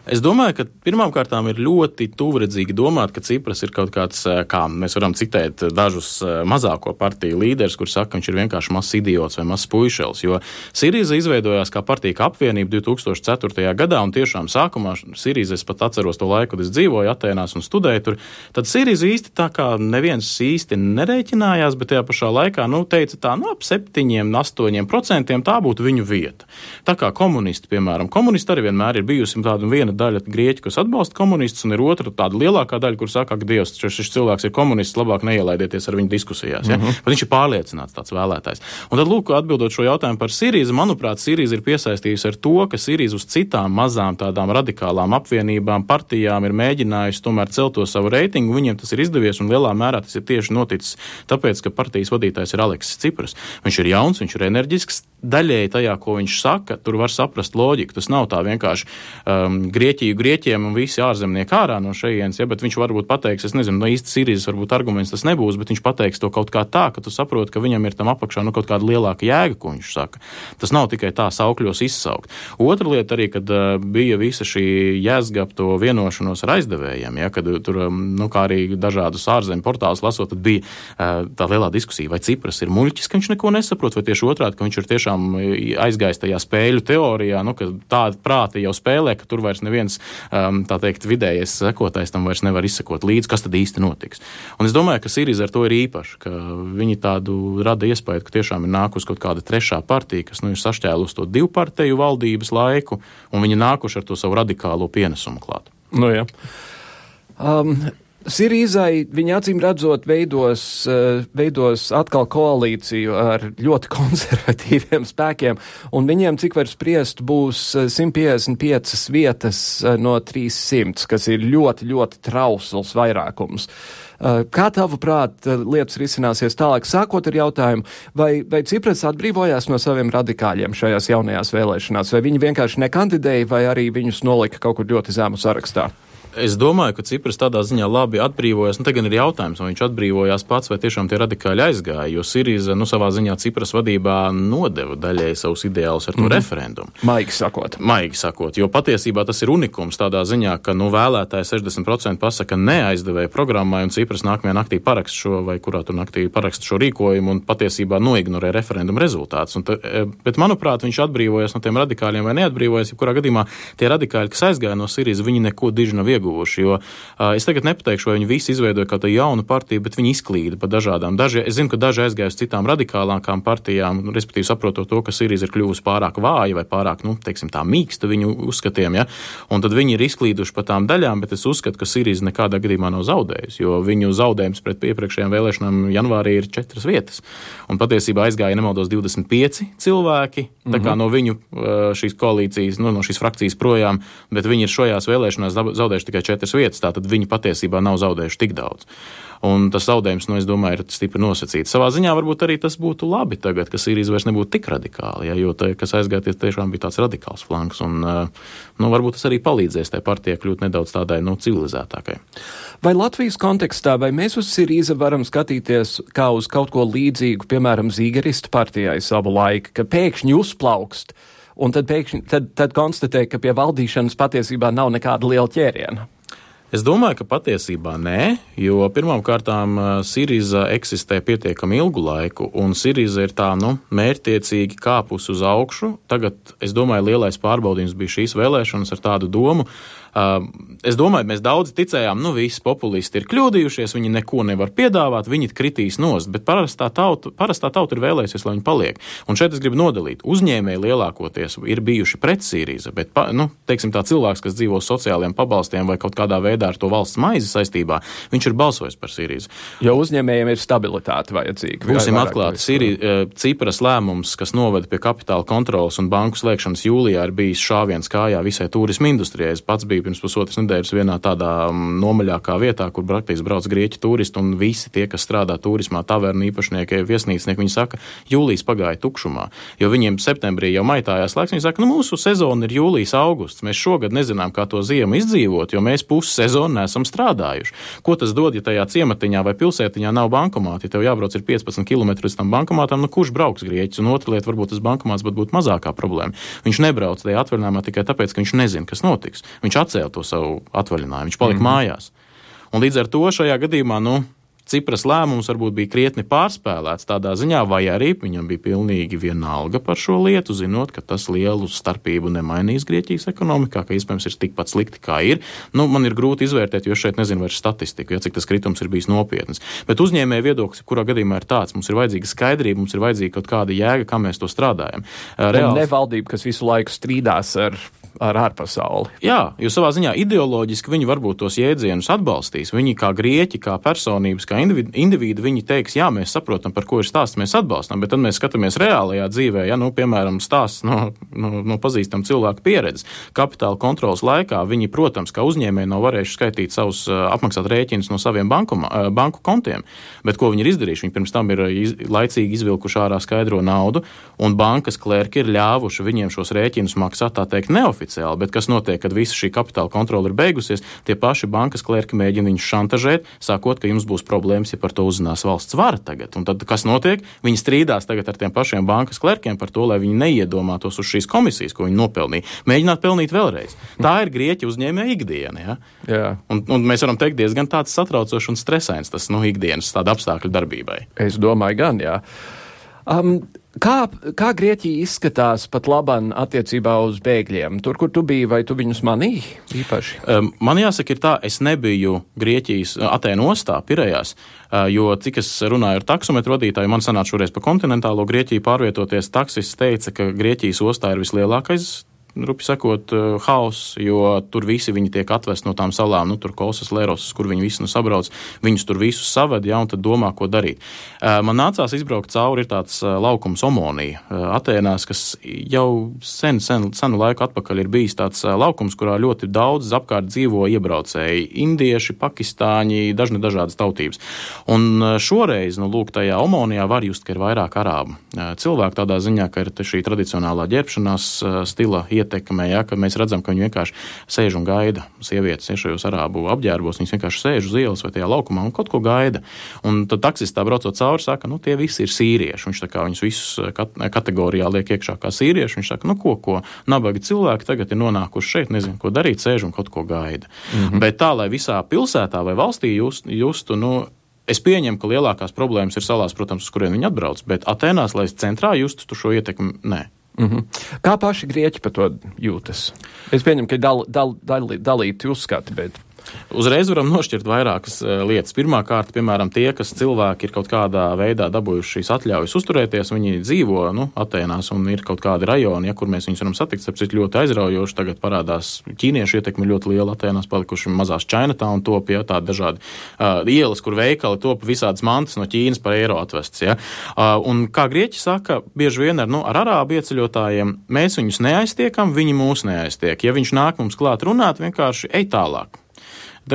Es domāju, ka pirmkārt ir ļoti tuvredzīgi domāt, ka Cipras ir kaut kāds, eh, kā mēs varam citēt dažus eh, mazāko partiju līderus, kurš saka, ka viņš ir vienkārši mazs idiots vai mazs puišels. Jo Sirīza izveidojās kā partija apvienība 2004. gadā, un tiešām sākumā Sirīza, es pat atceros to laiku, kad es dzīvoju Atēnās un studēju tur, tad Sirīza īsti tā kā neviens īsti nerēķinājās, bet tajā pašā laikā, nu, teica tā, nu, ap 7, 8% tā būtu viņu vieta. Tā kā komunisti, piemēram, komunisti arī vienmēr ir bijusi tāda viena viena daļa grieķu, kas atbalsta komunistus, un ir otra tāda lielākā daļa, kur saka, ka Dievs, šis, cilvēks ir komunists, labāk neielaidieties ar viņu diskusijās. Ja? Mm -hmm. Bet viņš ir pārliecināts tāds vēlētājs. Un tad, lūk, atbildot šo jautājumu par Sīriju, manuprāt, Sīrija ir piesaistījusi ar to, ka Sīrija uz citām mazām tādām radikālām apvienībām, partijām ir mēģinājusi tomēr celt to savu reitingu. Viņiem tas ir izdevies, un lielā mērā tas ir tieši noticis tāpēc, ka partijas vadītājs ir Aleksis Cipras. Viņš ir jauns, viņš ir enerģisks, daļēji tajā, ko viņš saka, tur var saprast loģiku. Tas nav tā vienkārši um, Grieķiju Grieķiem un visi ārzemnieki ārā no šejienes, ja, bet viņš varbūt pateiks, es nezinu, no īsti Sīrijas varbūt arguments tas nebūs, bet viņš pateiks to kaut kā tā, ka tu saproti, ka viņam ir tam apakšā nu, kaut kāda lielāka jēga, ko viņš saka. Tas nav tikai tā saukļos izsaukt. Otra lieta arī, kad uh, bija visa šī jēzga ap to vienošanos ar aizdevējiem, ja, kad tur, um, nu, kā arī dažādus ārzemju portālus lasot, tad bija uh, tā lielā diskusija, vai Cipras ir muļķis, ka viņš neko nesaprot, vai tieši otrādi, ka viņš ir tiešām aizgājis tajā spēļu teorijā, nu, ka tāda prāta jau spēlē, ka tur vairs neviens, um, tā teikt, vidējais sekotājs tam vairs nevar izsekot līdzi, kas tad īsti notiks. Un es domāju, ka Sīrija ar to ir īpaša, ka viņi tādu rada iespēju, ka tiešām ir nākus kaut kāda trešā partija, kas nu, ir sašķēlusi to divu partiju valdības laiku, un viņi nākuši ar to savu radikālo pienesumu klāt. Nu, jā. um, Sirīzai viņa acīm redzot veidos, eh, veidos atkal koalīciju ar ļoti konservatīviem spēkiem, un viņiem, cik var spriest, būs 155 eh, vietas eh, no 300, kas ir ļoti, ļoti trausls vairākums. Kā tavuprāt, lietas risināsies tālāk? Sākot ar jautājumu, vai, vai Cipras atbrīvojās no saviem radikāļiem šajās jaunajās vēlēšanās, vai viņi vienkārši nekandidēja, vai arī viņus nolika kaut kur ļoti zemu sarakstā? Es domāju, ka Cipras tādā ziņā labi atbrīvojas. Nu, te gan ir jautājums, vai viņš atbrīvojās pats, vai tiešām tie radikāļi aizgāja. Jo Sirīza nu, savā ziņā Cipras vadībā nodeva daļēji savus ideālus ar to mm -hmm. referendumu. Maigi sakot. Maigi sakot, jo patiesībā tas ir unikums tādā ziņā, ka nu, vēlētāji 60% pasaka neaizdevēja programmai, un Cipras nākamajā naktī parakst šo, vai kurā tur naktī parakst šo rīkojumu, un patiesībā noignorē referendumu rezultātus. Ta, e, bet, manuprāt, viņš atbrīvojas no tiem radikāļiem vai neatbrīvojas. Jebkurā gadījumā tie radikāļi, kas aizgāja no Sirijas, viņi neko diži nav ieguvuši ieguvuši. Jo uh, es tagad nepateikšu, vai viņi visi izveidoja kaut kādu jaunu partiju, bet viņi izklīda pa dažādām. Daži, es zinu, ka daži aizgāja uz citām radikālākām partijām, respektīvi saprotot to, ka Sirija ir kļuvusi pārāk vāja vai pārāk, nu, teiksim, tā mīksta viņu uzskatiem, ja? un tad viņi ir izklīduši pa tām daļām, bet es uzskatu, ka Sirija nekādā gadījumā nav zaudējusi, jo viņu zaudējums pret iepriekšējām vēlēšanām janvārī ir četras vietas. Un patiesībā aizgāja nemaldos 25 cilvēki mm -hmm. no viņu šīs koalīcijas, nu, no šīs frakcijas projām, bet viņi ir šajās vēlēšanās zaudējuši tikai četras vietas. Tātad viņi patiesībā nav zaudējuši tik daudz. Un tas zaudējums, nu, es domāju, ir stipri nosacīts. Savā ziņā varbūt arī tas būtu labi tagad, ka Sīrijas vairs nebūtu tik radikāli, ja, jo tā, kas aizgāja, tiešām bija tāds radikāls flanks. Un, nu, varbūt tas arī palīdzēs tai partijai kļūt nedaudz tādai nu, civilizētākai. Vai Latvijas kontekstā, vai mēs uz Sīriju varam skatīties kā uz kaut ko līdzīgu, piemēram, Zīgeristu partijai savu laiku, ka pēkšņi uzplaukst? Un tad pēkšņi tad, tad konstatē, ka pie valdīšanas patiesībā nav nekāda liela ķēriena. Es domāju, ka patiesībā nē, jo pirmkārt Sirīza eksistē pietiekami ilgu laiku, un Sirīza ir tā nu, mērķtiecīgi kāpus uz augšu. Tagad, es domāju, lielais pārbaudījums bija šīs vēlēšanas ar tādu domu, Es domāju, mēs daudz ticējām, nu, visi populisti ir kļūdījušies, viņi neko nevar piedāvāt, viņi kritīs nost, bet parastā tauta, parastā tauta ir vēlējusies, lai viņi paliek. Un šeit es gribu nodalīt. Uzņēmēji lielākoties ir bijuši pret Sīriju, bet, nu, teiksim, tā cilvēks, kas dzīvo sociālajiem pabalstiem vai kaut kādā veidā ar to valsts maizi saistībā, viņš ir balsojis par Sīriju. Jo uzņēmējiem ir stabilitāte vajadzīga. Būsim atklāti, Sīrija, Cipras lēmums, kas noveda pie kapitāla kontrolas un banku slēgšanas jūlijā, ir bijis šāviens kājā visai turismu industrijai. Es pats biju biju pirms pusotras nedēļas vienā tādā mm, nomaļākā vietā, kur praktiski brauc grieķu turisti, un visi tie, kas strādā turismā, tavernu īpašnieki, viesnīcnieki, viņi saka, jūlijas pagāja tukšumā, jo viņiem septembrī jau maitājās laiks, viņi saka, nu mūsu sezona ir jūlijas augusts, mēs šogad nezinām, kā to ziemu izdzīvot, jo mēs pusi sezonu nesam strādājuši. Ko tas dod, ja tajā ciematiņā vai pilsētiņā nav bankomāti, ja tev jābrauc ir 15 km līdz tam bankomātam, nu kurš brauks grieķis, un otra lieta, varbūt tas bankomāts būtu mazākā problēma. Viņš nebrauc tajā atvaļinājumā tikai tāpēc, ka viņš nezina, kas notiks. Viņš atcēla to savu atvaļinājumu, viņš palika mm -hmm. mājās. Un līdz ar to šajā gadījumā, nu, Cipras lēmums varbūt bija krietni pārspēlēts tādā ziņā, vai arī viņam bija pilnīgi vienalga par šo lietu, zinot, ka tas lielu starpību nemainīs Grieķijas ekonomikā, ka iespējams ir tikpat slikti, kā ir. Nu, man ir grūti izvērtēt, jo šeit nezinu vairs statistiku, ja cik tas kritums ir bijis nopietns. Bet uzņēmēja viedoklis, kurā gadījumā ir tāds, mums ir vajadzīga skaidrība, mums ir vajadzīga kaut kāda jēga, kā mēs to strādājam. Reāls... Ne valdība, kas visu laiku strīdās ar ar ārpasauli. Jā, jo savā ziņā ideoloģiski viņi varbūt tos jēdzienus atbalstīs. Viņi kā grieķi, kā personības, kā individu, viņi teiks, jā, mēs saprotam, par ko ir stāsts, mēs atbalstam, bet tad mēs skatāmies reālajā dzīvē, ja, nu, piemēram, stāsts no, no, no pazīstama cilvēka pieredzes. Kapitāla kontrolas laikā viņi, protams, kā uzņēmēji nav varējuši skaitīt savus apmaksāt rēķinus no saviem bankuma, banku kontiem, bet ko viņi ir izdarījuši? Viņi pirms tam ir iz, laicīgi izvilkuši ārā skaidro naudu, un bankas klērki ir ļāvuši viņiem šos rēķinus maksāt, tā teikt, neoficiāli neoficiāli, bet kas notiek, kad visa šī kapitāla kontrole ir beigusies, tie paši bankas klērki mēģina viņus šantažēt, sakot, ka jums būs problēmas, ja par to uzzinās valsts vara tagad. Un tad kas notiek? Viņi strīdās tagad ar tiem pašiem bankas klērkiem par to, lai viņi neiedomātos uz šīs komisijas, ko viņi nopelnīja. Mēģināt pelnīt vēlreiz. Tā ir grieķu uzņēmēja ikdiena. Ja? Jā. Un, un mēs varam teikt, diezgan tāds satraucošs un stresains tas nu, ikdienas apstākļu darbībai. Es domāju, gan jā. Um, Kā, kā Grieķija izskatās pat labam attiecībā uz bēgļiem? Tur, kur tu biji, vai tu viņus manīji īpaši? Man jāsaka, ir tā, es nebiju Grieķijas Atēnu ostā, Pirējās, jo cik es runāju ar taksometru vadītāju, man sanāca šoreiz pa kontinentālo Grieķiju pārvietoties. Taksis teica, ka Grieķijas ostā ir vislielākais rupi sakot, eh, haoss, jo tur visi viņi tiek atvest no tām salām, nu, tur Kosas, Lērosas, kur viņi visi nu sabrauc, viņus tur visus saved, ja, un tad domā, ko darīt. Eh, man nācās izbraukt cauri, ir tāds eh, laukums Omonija Atēnās, kas jau sen, sen, senu laiku atpakaļ ir bijis tāds laukums, kurā ļoti daudz apkārt dzīvo iebraucēji - indieši, pakistāņi, dažni dažādas tautības. Un šoreiz, nu, lūk, tajā Omonijā var just, ka ir vairāk arābu cilvēku tādā ziņā, ka ir šī tradicionālā ģērbšanās stila ietekmē, ja, kad mēs redzam, ka viņi vienkārši sēž un gaida. Sievietes ir šajos arābu apģērbos, viņas vienkārši sēž uz ielas vai tajā laukumā un kaut ko gaida. Un tad taksists tā braucot cauri, saka, nu tie visi ir sīrieši. Viņš kā viņus visus eh, kat kategorijā liek iekšā kā sīrieši. Viņš saka, nu ko, ko nabagi cilvēki tagad ir nonākuši šeit, nezinu, ko darīt, sēž un kaut ko gaida. Mm -hmm. Bet tā, lai visā pilsētā vai valstī just, justu, nu, Es pieņemu, ka lielākās problēmas ir salās, protams, uz kuriem viņi atbrauc, bet Atenās, lai centrā justu šo ietekmi, nē. Mm -hmm. Kā paši grieķi par to jūtas? Es pieņemu, ka ir dal, dal, dal, dalīti uzskati, bet. Uzreiz varam nošķirt vairākas uh, lietas. Pirmkārt, piemēram, tie, kas cilvēki ir kaut kādā veidā dabūjuši šīs atļaujas uzturēties, viņi dzīvo nu, Atēnās un ir kaut kādi rajoni, ja, kur mēs viņus varam satikt. Ir ļoti aizraujoši. Tagad parādās ķīniešu ietekme ļoti liela Atēnās, palikuši mazās Čainatā un top ja, tādi dažādi uh, ielas, kur veikali top visādas mantas no Ķīnas par eiro atvestas. Ja. Uh, un kā grieķi saka, bieži vien ar, nu, ar arābu ieceļotājiem mēs viņus neaiztiekam, viņi mūs neaiztiek. Ja viņš nāk mums klāt runāt, vienkārši ej tālāk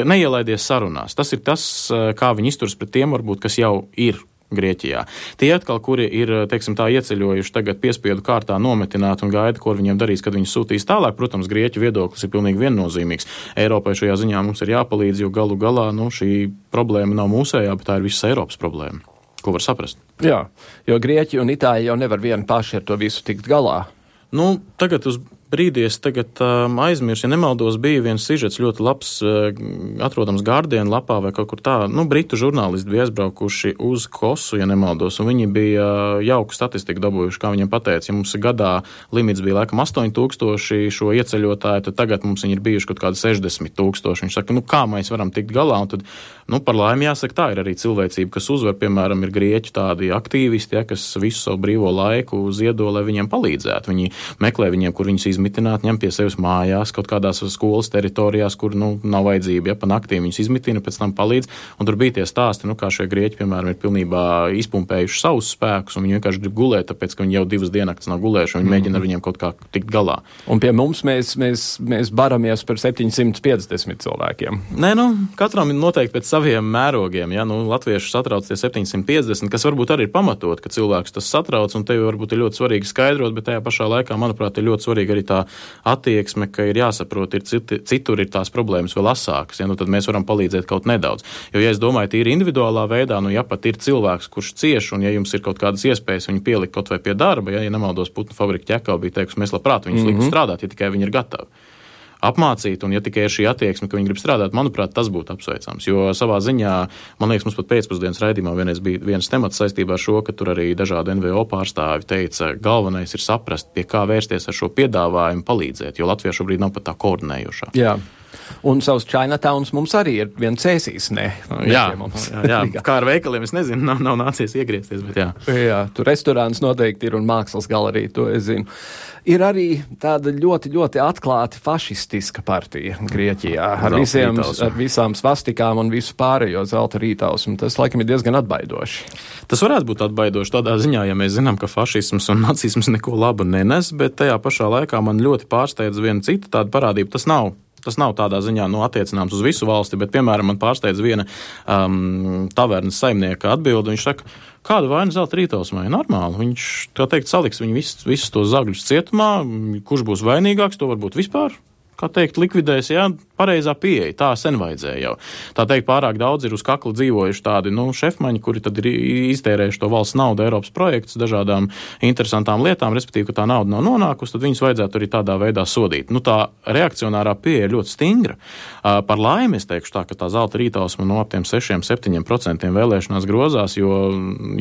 neielaidies sarunās. Tas ir tas, kā viņi izturas pret tiem, varbūt, kas jau ir Grieķijā. Tie atkal, kuri ir teiksim, tā, ieceļojuši tagad piespiedu kārtā nometināti un gaida, ko viņiem darīs, kad viņi sūtīs tālāk, protams, Grieķu viedoklis ir pilnīgi viennozīmīgs. Eiropai šajā ziņā mums ir jāpalīdz, jo galu galā nu, šī problēma nav mūsējā, bet tā ir visas Eiropas problēma. Ko var saprast? Jā, jo Grieķi un Itāļi jau nevar vieni paši ar to visu tikt galā. Nu, tagad uz brīdī es tagad um, aizmirsu, ja nemaldos, bija viens sižets ļoti labs, uh, atrodams Guardian lapā vai kaut kur tā. Nu, britu žurnālisti bija aizbraukuši uz Kosu, ja nemaldos, un viņi bija uh, jauku statistiku dabūjuši, kā viņiem pateica. Ja mums gadā limits bija laikam 8000 šo ieceļotāju, tad tagad mums viņi ir bijuši kaut kādi 60 tūkstoši. Viņš saka, nu kā mēs varam tikt galā, un tad, nu, par laimi jāsaka, tā ir arī cilvēcība, kas uzvar, piemēram, ir grieķi tādi aktīvisti, ja, kas visu savu brīvo laiku ziedo, lai viņiem palīdzētu. Viņi meklē viņiem, kur viņus izmitināt, ņem pie sevis mājās, kaut kādās skolas teritorijās, kur nu, nav vajadzība. Ja pa naktīm viņus izmitina, pēc tam palīdz. Un tur bija tie stāsti, nu, kā šie grieķi, piemēram, ir pilnībā izpumpējuši savus spēkus, un viņi vienkārši grib gulēt, tāpēc, ka viņi jau divas dienas nav gulējuši, un viņi mm mēģina ar viņiem kaut kā tikt galā. Un pie mums mēs, mēs, mēs baramies par 750 cilvēkiem. Nē, nu, katram ir noteikti pēc saviem mērogiem. Ja? Nu, Latvieši satrauc tie 750, kas varbūt arī ir pamatot, ka cilvēks tas satrauc, un tev varbūt ir ļoti svarīgi skaidrot, bet tajā pašā laikā, manuprāt, ir ļoti svarīgi arī tā attieksme, ka ir jāsaprot, ir citi, citur ir tās problēmas vēl asākas, ja, nu, tad mēs varam palīdzēt kaut nedaudz. Jo, ja es domāju, tīri individuālā veidā, nu, ja pat ir cilvēks, kurš cieš, un ja jums ir kaut kādas iespējas viņu pielikt kaut vai pie darba, ja, ja nemaldos, putnu fabrika ķekā bija teikusi, mēs labprāt viņus mm -hmm. likt strādāt, ja tikai viņi ir gatavi apmācīt, un ja tikai ir šī attieksme, ka viņi grib strādāt, manuprāt, tas būtu apsveicams. Jo savā ziņā, man liekas, mums pat pēcpusdienas raidījumā vienreiz bija viens temats saistībā ar šo, ka tur arī dažādi NVO pārstāvi teica, galvenais ir saprast, pie kā vērsties ar šo piedāvājumu palīdzēt, jo Latvija šobrīd nav pat tā koordinējošā. Jā. Un savs Chinatowns mums arī ir viens cēsīs. Ne, jā, jā, jā, kā ar veikaliem, es nezinu, nav, nav nācies iegriezties. Jā. jā, tur restorāns noteikti ir un mākslas galerija, to es zinu. Ir arī tāda ļoti, ļoti atklāti fašistiska partija Grieķijā ar, visiem, ar visām svastikām un visu pārējo zelta rītausmu. Tas, laikam, ir diezgan atbaidoši. Tas varētu būt atbaidoši tādā ziņā, ja mēs zinām, ka fašisms un nacisms neko labu nenes, bet tajā pašā laikā man ļoti pārsteidz viena cita tāda parādība. Tas nav Tas nav tādā ziņā nu, attiecināms uz visu valsti, bet, piemēram, man pārsteidz viena um, tavernas saimnieka atbilde. Viņš saka, kāda vaina zelta rītausmai? Normāli. Viņš, tā teikt, saliks viņu visus, visus tos zagļus cietumā. Kurš būs vainīgāks, to varbūt vispār kā teikt, likvidēs, jā, pareizā pieeja. Tā sen vajadzēja jau. Tā teikt, pārāk daudz ir uz kakla dzīvojuši tādi, nu, šefmaņi, kuri tad ir iztērējuši to valsts naudu Eiropas projektus dažādām interesantām lietām, respektīvi, ka tā nauda nav nonākusi, tad viņus vajadzētu arī tādā veidā sodīt. Nu, tā reakcionārā pieeja ir ļoti stingra. Par laimi es teikšu tā, ka tā zelta rītausma no ap tiem 6-7% vēlēšanās grozās, jo,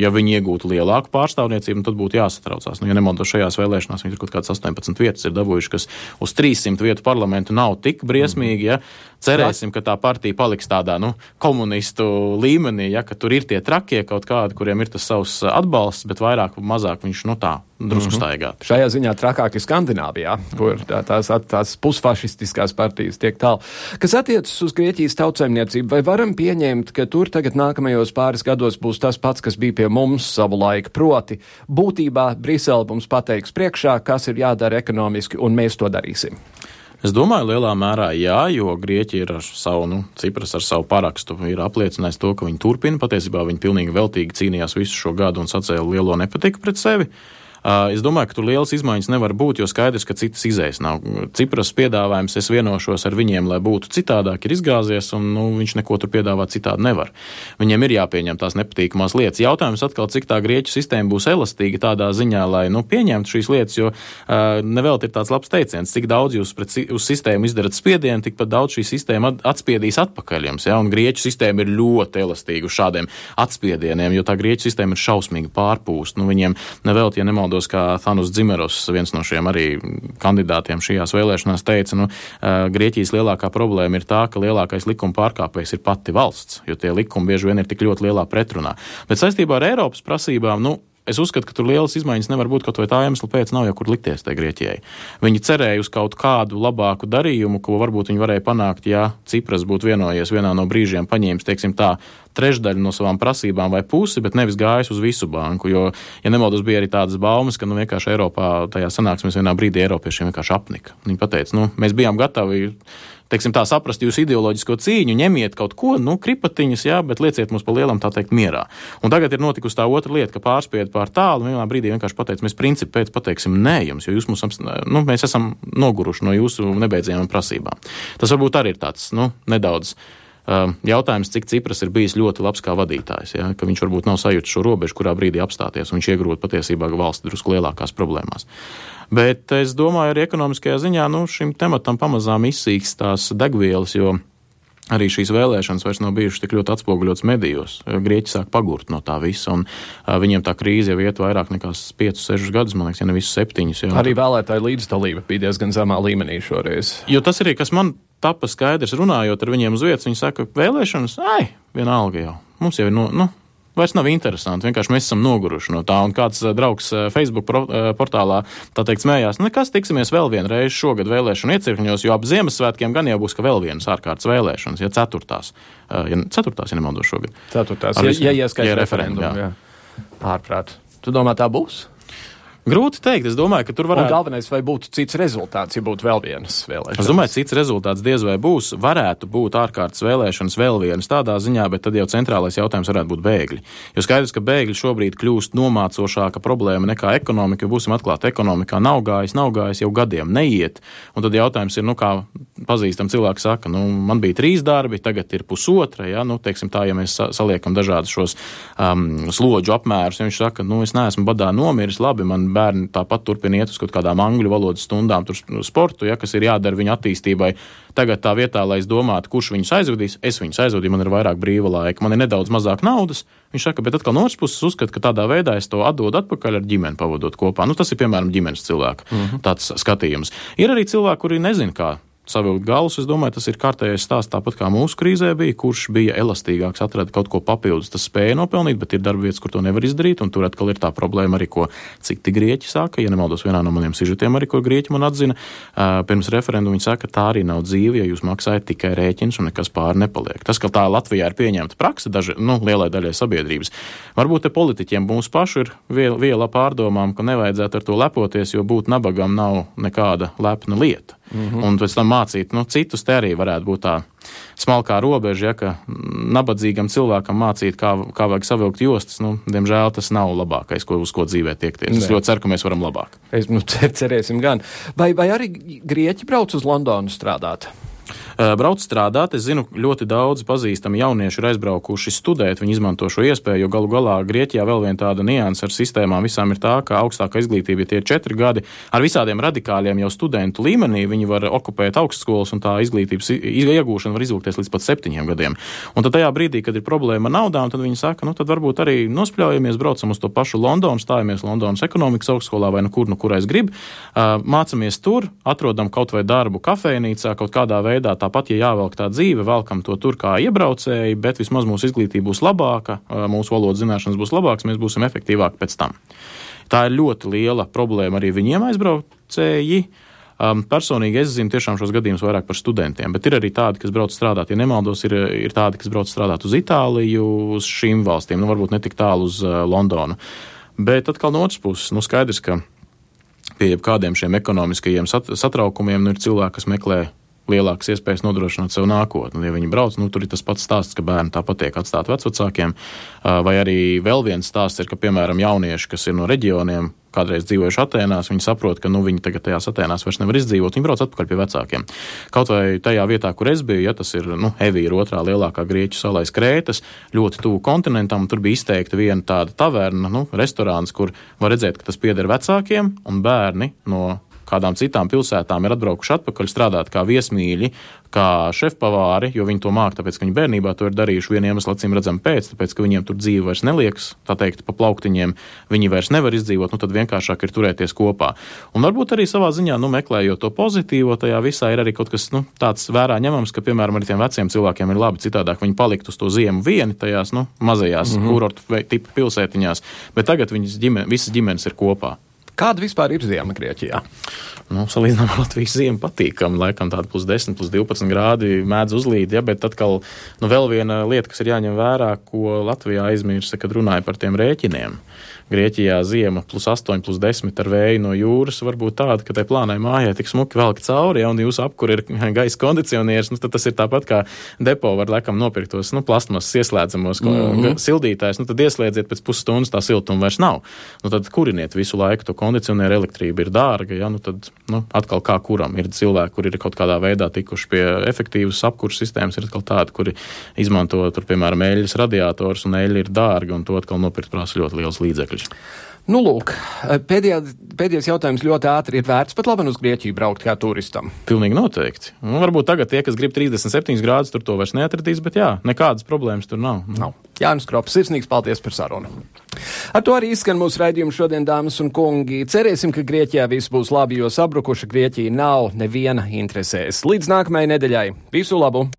ja viņi iegūtu lielāku pārstāvniecību, nu, tad būtu jāsatraucās. Nu, ja nemaldos šajās vēlēšanās, viņi ir kaut kādas 18 vietas ir dabūjuši, kas uz 300 vietu parlamentu parlamentu nav tik briesmīgi. Ja? Cerēsim, ka tā partija paliks tādā nu, komunistu līmenī, ja tur ir tie trakie kaut kādi, kuriem ir tas savs atbalsts, bet vairāk vai mazāk viņš nu, tā drusku mm -hmm. staigāt. Šajā ziņā trakāk ir Skandināvijā, kur tā, tās, tās pusfašistiskās partijas tiek tālu. Kas attiecas uz Grieķijas tautsēmniecību, vai varam pieņemt, ka tur tagad nākamajos pāris gados būs tas pats, kas bija pie mums savu laiku? Proti, būtībā Brisele mums pateiks priekšā, kas ir jādara ekonomiski, un mēs to darīsim. Es domāju, lielā mērā jā, jo Grieķija ir ar savu, nu, Cipras ar savu parakstu, ir apliecinājis to, ka viņi turpina. Patiesībā viņi pilnīgi veltīgi cīnījās visu šo gadu un sacēla lielo nepatiku pret sevi. Es domāju, ka tur lielas izmaiņas nevar būt, jo skaidrs, ka citas izējas nav. Cipras piedāvājums, es vienošos ar viņiem, lai būtu citādāk, ir izgāzies, un nu, viņš neko tur piedāvāt citādi nevar. Viņiem ir jāpieņem tās nepatīkamās lietas. Jautājums atkal, cik tā grieķu sistēma būs elastīga tādā ziņā, lai nu, pieņemtu šīs lietas, jo uh, nevēl ir tāds labs teiciens, cik daudz jūs pret, uz sistēmu izdarat spiedienu, tikpat daudz šī sistēma atspiedīs atpakaļ jums. Ja? Un grieķu sistēma ir ļoti elastīga uz šādiem atspiedieniem, jo tā grieķu sistēma ir šausmīgi pārpūsta. Nu, viņiem nevēl, ja nemaldos, nemaldos, kā Thanus Dzimeros, viens no šiem arī kandidātiem šajās vēlēšanās, teica, nu, Grieķijas lielākā problēma ir tā, ka lielākais likuma pārkāpējs ir pati valsts, jo tie likumi bieži vien ir tik ļoti lielā pretrunā. Bet saistībā ar Eiropas prasībām, nu, Es uzskatu, ka tur lielas izmaiņas nevar būt kaut vai tā iemesla pēc, nav jau kur likties tajā Grieķijai. Viņi cerēja uz kaut kādu labāku darījumu, ko varbūt viņi varēja panākt, ja Cipras būtu vienojies vienā no brīžiem, paņēmis, teiksim tā, trešdaļu no savām prasībām vai pusi, bet nevis gājis uz visu banku. Jo, ja nemaldos, bija arī tādas baumas, ka nu, vienkārši Eiropā tajā sanāksmēs vienā brīdī Eiropiešiem vienkārši apnika. Viņi teica, nu, mēs bijām gatavi teiksim, tā saprast jūsu ideoloģisko cīņu, ņemiet kaut ko, nu, kripatiņas, jā, bet lieciet mums pa lielam, tā teikt, mierā. Un tagad ir notikusi tā otra lieta, ka pārspējat pār tālu, un vienā brīdī vienkārši pateikt, mēs principi pēc pateiksim nē jums, jo jūs mums, nu, mēs esam noguruši no jūsu nebeidzamām prasībām. Tas varbūt arī ir tāds, nu, nedaudz. Uh, jautājums, cik Cipras ir bijis ļoti labs kā vadītājs, ja, ka viņš varbūt nav sajūtis šo robežu, kurā brīdī apstāties, un viņš iegrūda patiesībā valsts drusku lielākās problēmās. Bet es domāju, arī ekonomiskajā ziņā nu, šim tematam pamazām izsīks tās degvielas, jo arī šīs vēlēšanas vairs nav bijušas tik ļoti atspoguļotas medijos. Grieķi sāk pagurt no tā visa, un viņiem tā krīze jau iet vairāk nekā 5, 6 gadus, man liekas, ja ne visus 7. Jā. Arī vēlētāju līdzdalība bija diezgan zemā līmenī šoreiz. Jo tas arī, kas man tapa skaidrs runājot ar viņiem uz vietas, viņi saka, vēlēšanas, ai, vienalga jau. Mums jau ir, no, nu, vairs nav interesanti. Vienkārši mēs esam noguruši no tā. Un kāds eh, draugs eh, Facebook eh, portālā tā teikt smējās, nu, kas tiksimies vēl vienreiz šogad vēlēšanu iecirkņos, jo ap Ziemassvētkiem gan jau būs, ka vēl vienas ārkārtas vēlēšanas, ja ceturtās, ja ceturtās, ja nemaldos šogad. Ceturtās, Ar ja, ja ieskaits referendumu, jā. jā. Ārprāt. Tu domā, tā būs? Grūti teikt. Es domāju, ka tur varētu. Un galvenais, vai būtu cits rezultāts, ja būtu vēl vienas vēlēšanas. Es domāju, cits rezultāts diez vai būs. Varētu būt ārkārtas vēlēšanas vēl vienas tādā ziņā, bet tad jau centrālais jautājums varētu būt bēgļi. Jo skaidrs, ka bēgļi šobrīd kļūst nomācošāka problēma nekā ekonomika. Jo būsim atklāti, ekonomikā nav gājis, nav gājis jau gadiem, neiet. Un tad jautājums ir, nu, kā pazīstam cilvēki saka, nu, man bija trīs darbi, tagad ir pusotra. Ja? Nu, teiksim tā, ja mēs saliekam dažādus šos um, slodžu apmērus, ja viņš saka, nu, es neesmu badā nomiris, labi, man bērni tāpat turpina iet uz kaut kādām angļu valodas stundām, tur sportu, ja, kas ir jādara viņa attīstībai. Tagad tā vietā, lai es domātu, kurš viņus aizvedīs, es viņus aizvedīju, man ir vairāk brīva laika, man ir nedaudz mazāk naudas. Viņš saka, bet atkal no otras puses uzskata, ka tādā veidā es to atdodu atpakaļ ar ģimeni pavadot kopā. Nu, tas ir piemēram ģimenes cilvēka mm -hmm. tāds skatījums. Ir arī cilvēki, kuri nezina, kā savilkt galus. Es domāju, tas ir kārtējais stāsts, tāpat kā mūsu krīzē bija, kurš bija elastīgāks, atrada kaut ko papildus, tas spēja nopelnīt, bet ir darba vietas, kur to nevar izdarīt. Un tur atkal ir tā problēma arī, ko citi grieķi saka. Ja nemaldos, vienā no maniem sižetiem arī, ko grieķi man atzina, pirms referenduma viņi saka, ka tā arī nav dzīve, ja jūs maksājat tikai rēķins un nekas pāri nepaliek. Tas, ka tā Latvijā ir pieņemta praksa daži, nu, lielai daļai sabiedrības, varbūt te politiķiem mums pašu ir viela pārdomām, ka nevajadzētu ar to lepoties, jo būt nabagam nav nekāda lepna lieta. Mm -hmm. Un pēc tam mācīt, nu, citus te arī varētu būt tā smalkā robeža, ja, ka nabadzīgam cilvēkam mācīt, kā, kā vajag savilkt jostas, nu, diemžēl tas nav labākais, ko uz ko dzīvē tiekties. Es ļoti ceru, ka mēs varam labāk. Es, nu, cer, cerēsim gan. Vai, vai arī grieķi brauc uz Londonu strādāt? Eh, brauc strādāt. Es zinu, ļoti daudz pazīstami jaunieši ir aizbraukuši studēt. Viņi izmanto šo iespēju, jo galu galā Grieķijā vēl viena tāda nianses ar sistēmām visām ir tā, ka augstākā izglītība, ja tie ir četri gadi, ar visādiem radikāļiem jau studentu līmenī, viņi var okupēt augstskolas un tā izglītības iegūšana var izvilkties līdz pat septiņiem gadiem. Un tad tajā brīdī, kad ir problēma ar naudām, tad viņi saka, nu tad varbūt arī nospļaujamies, braucam uz to pašu Londonu, stājamies Londonas ekonomikas augstskolā vai nu kur, nu kurais grib, mācamies tur, atrodam kaut vai darbu kafejnīcā, kaut kādā veidā tāpat, ja jāvelk tā dzīve, velkam to tur kā iebraucēji, bet vismaz mūsu izglītība būs labāka, mūsu valodas zināšanas būs labākas, mēs būsim efektīvāki pēc tam. Tā ir ļoti liela problēma arī viņiem aizbraucēji. Um, personīgi es zinu tiešām šos gadījumus vairāk par studentiem, bet ir arī tādi, kas brauc strādāt, ja nemaldos, ir, ir tādi, kas brauc strādāt uz Itāliju, uz šīm valstīm, nu varbūt ne tik tālu uz uh, Londonu. Bet atkal no otras puses, nu skaidrs, ka pie jebkādiem šiem ekonomiskajiem sat satraukumiem nu, ir cilvēki, kas meklē lielākas iespējas nodrošināt sev nākotni. Ja viņi brauc, nu, tur ir tas pats stāsts, ka bērni tāpat tiek atstāti vecākiem. Vai arī vēl viens stāsts ir, ka, piemēram, jaunieši, kas ir no reģioniem, kādreiz dzīvojuši Atēnās, viņi saprot, ka nu, viņi tagad tajās Atēnās vairs nevar izdzīvot. Viņi brauc atpakaļ pie vecākiem. Kaut vai tajā vietā, kur es biju, ja tas ir nu, ir otrā lielākā grieķu salais Krētas, ļoti tuvu kontinentam, tur bija izteikta viena tāda taverna, nu, restorāns, kur var redzēt, ka tas pieder vecākiem un bērni no kādām citām pilsētām ir atbraukuši atpakaļ strādāt kā viesmīļi, kā šefpavāri, jo viņi to māca, tāpēc, ka viņi bērnībā to ir darījuši vieniem iemesliem, acīm redzam, pēc, tāpēc, ka viņiem tur dzīve vairs neliekas, tā teikt, pa plauktiņiem, viņi vairs nevar izdzīvot, nu tad vienkāršāk ir turēties kopā. Un varbūt arī savā ziņā, nu, meklējot to pozitīvo, tajā visā ir arī kaut kas, nu, tāds vērā ņemams, ka, piemēram, arī tiem veciem cilvēkiem ir labi citādāk, viņi palikt uz to ziemu vieni tajās, nu, mazajās mm -hmm. kurortu tipu pilsētiņās, bet tagad viņas ģimene, visas ģimenes ir kopā. Kāda vispār ir ziema Grieķijā? Nu, salīdzinām ar Latvijas ziemu patīkami. Laikam tāda plus 10, plus 12 grādi mēdz uzlīt, ja, bet atkal nu, vēl viena lieta, kas ir jāņem vērā, ko Latvijā aizmirsa, kad runāja par tiem rēķiniem. Grieķijā ziema plus 8, plus 10 ar vēju no jūras var būt tāda, ka tai plānai mājai tik smuki velk cauri, ja un jūsu apkur ir gaisa kondicionieris, nu, tad tas ir tāpat kā depo var laikam nopirkt tos nu, plastmasas ieslēdzamos mm -hmm. sildītājus, nu tad ieslēdziet pēc pusstundas tā siltuma vairs nav. Nu, tad kuriniet visu laiku to kondicionieru, elektrība ir dārga, ja nu tad nu, atkal kā kuram ir cilvēki, kuri ir kaut kādā veidā tikuši pie efektīvas apkurses sistēmas, ir atkal tādi, kuri izmanto tur, piemēram, eļļas radiators un eļļa ir dārga un to atkal nopirkt prasa ļoti liels līdzekļus līdzekļus. Nu, lūk, pēdējā, pēdējais jautājums ļoti ātri ir vērts pat labi uz Grieķiju braukt kā turistam. Pilnīgi noteikti. Nu, varbūt tagad tie, kas grib 37 grādus, tur to vairs neatradīs, bet jā, nekādas problēmas tur nav. nav. Jānis Krops, sirsnīgs paldies par sarunu. Ar to arī izskan mūsu raidījums šodien, dāmas un kungi. Cerēsim, ka Grieķijā viss būs labi, jo sabrukuša Grieķija nav neviena interesēs. Līdz nākamajai nedēļai. Visu labu!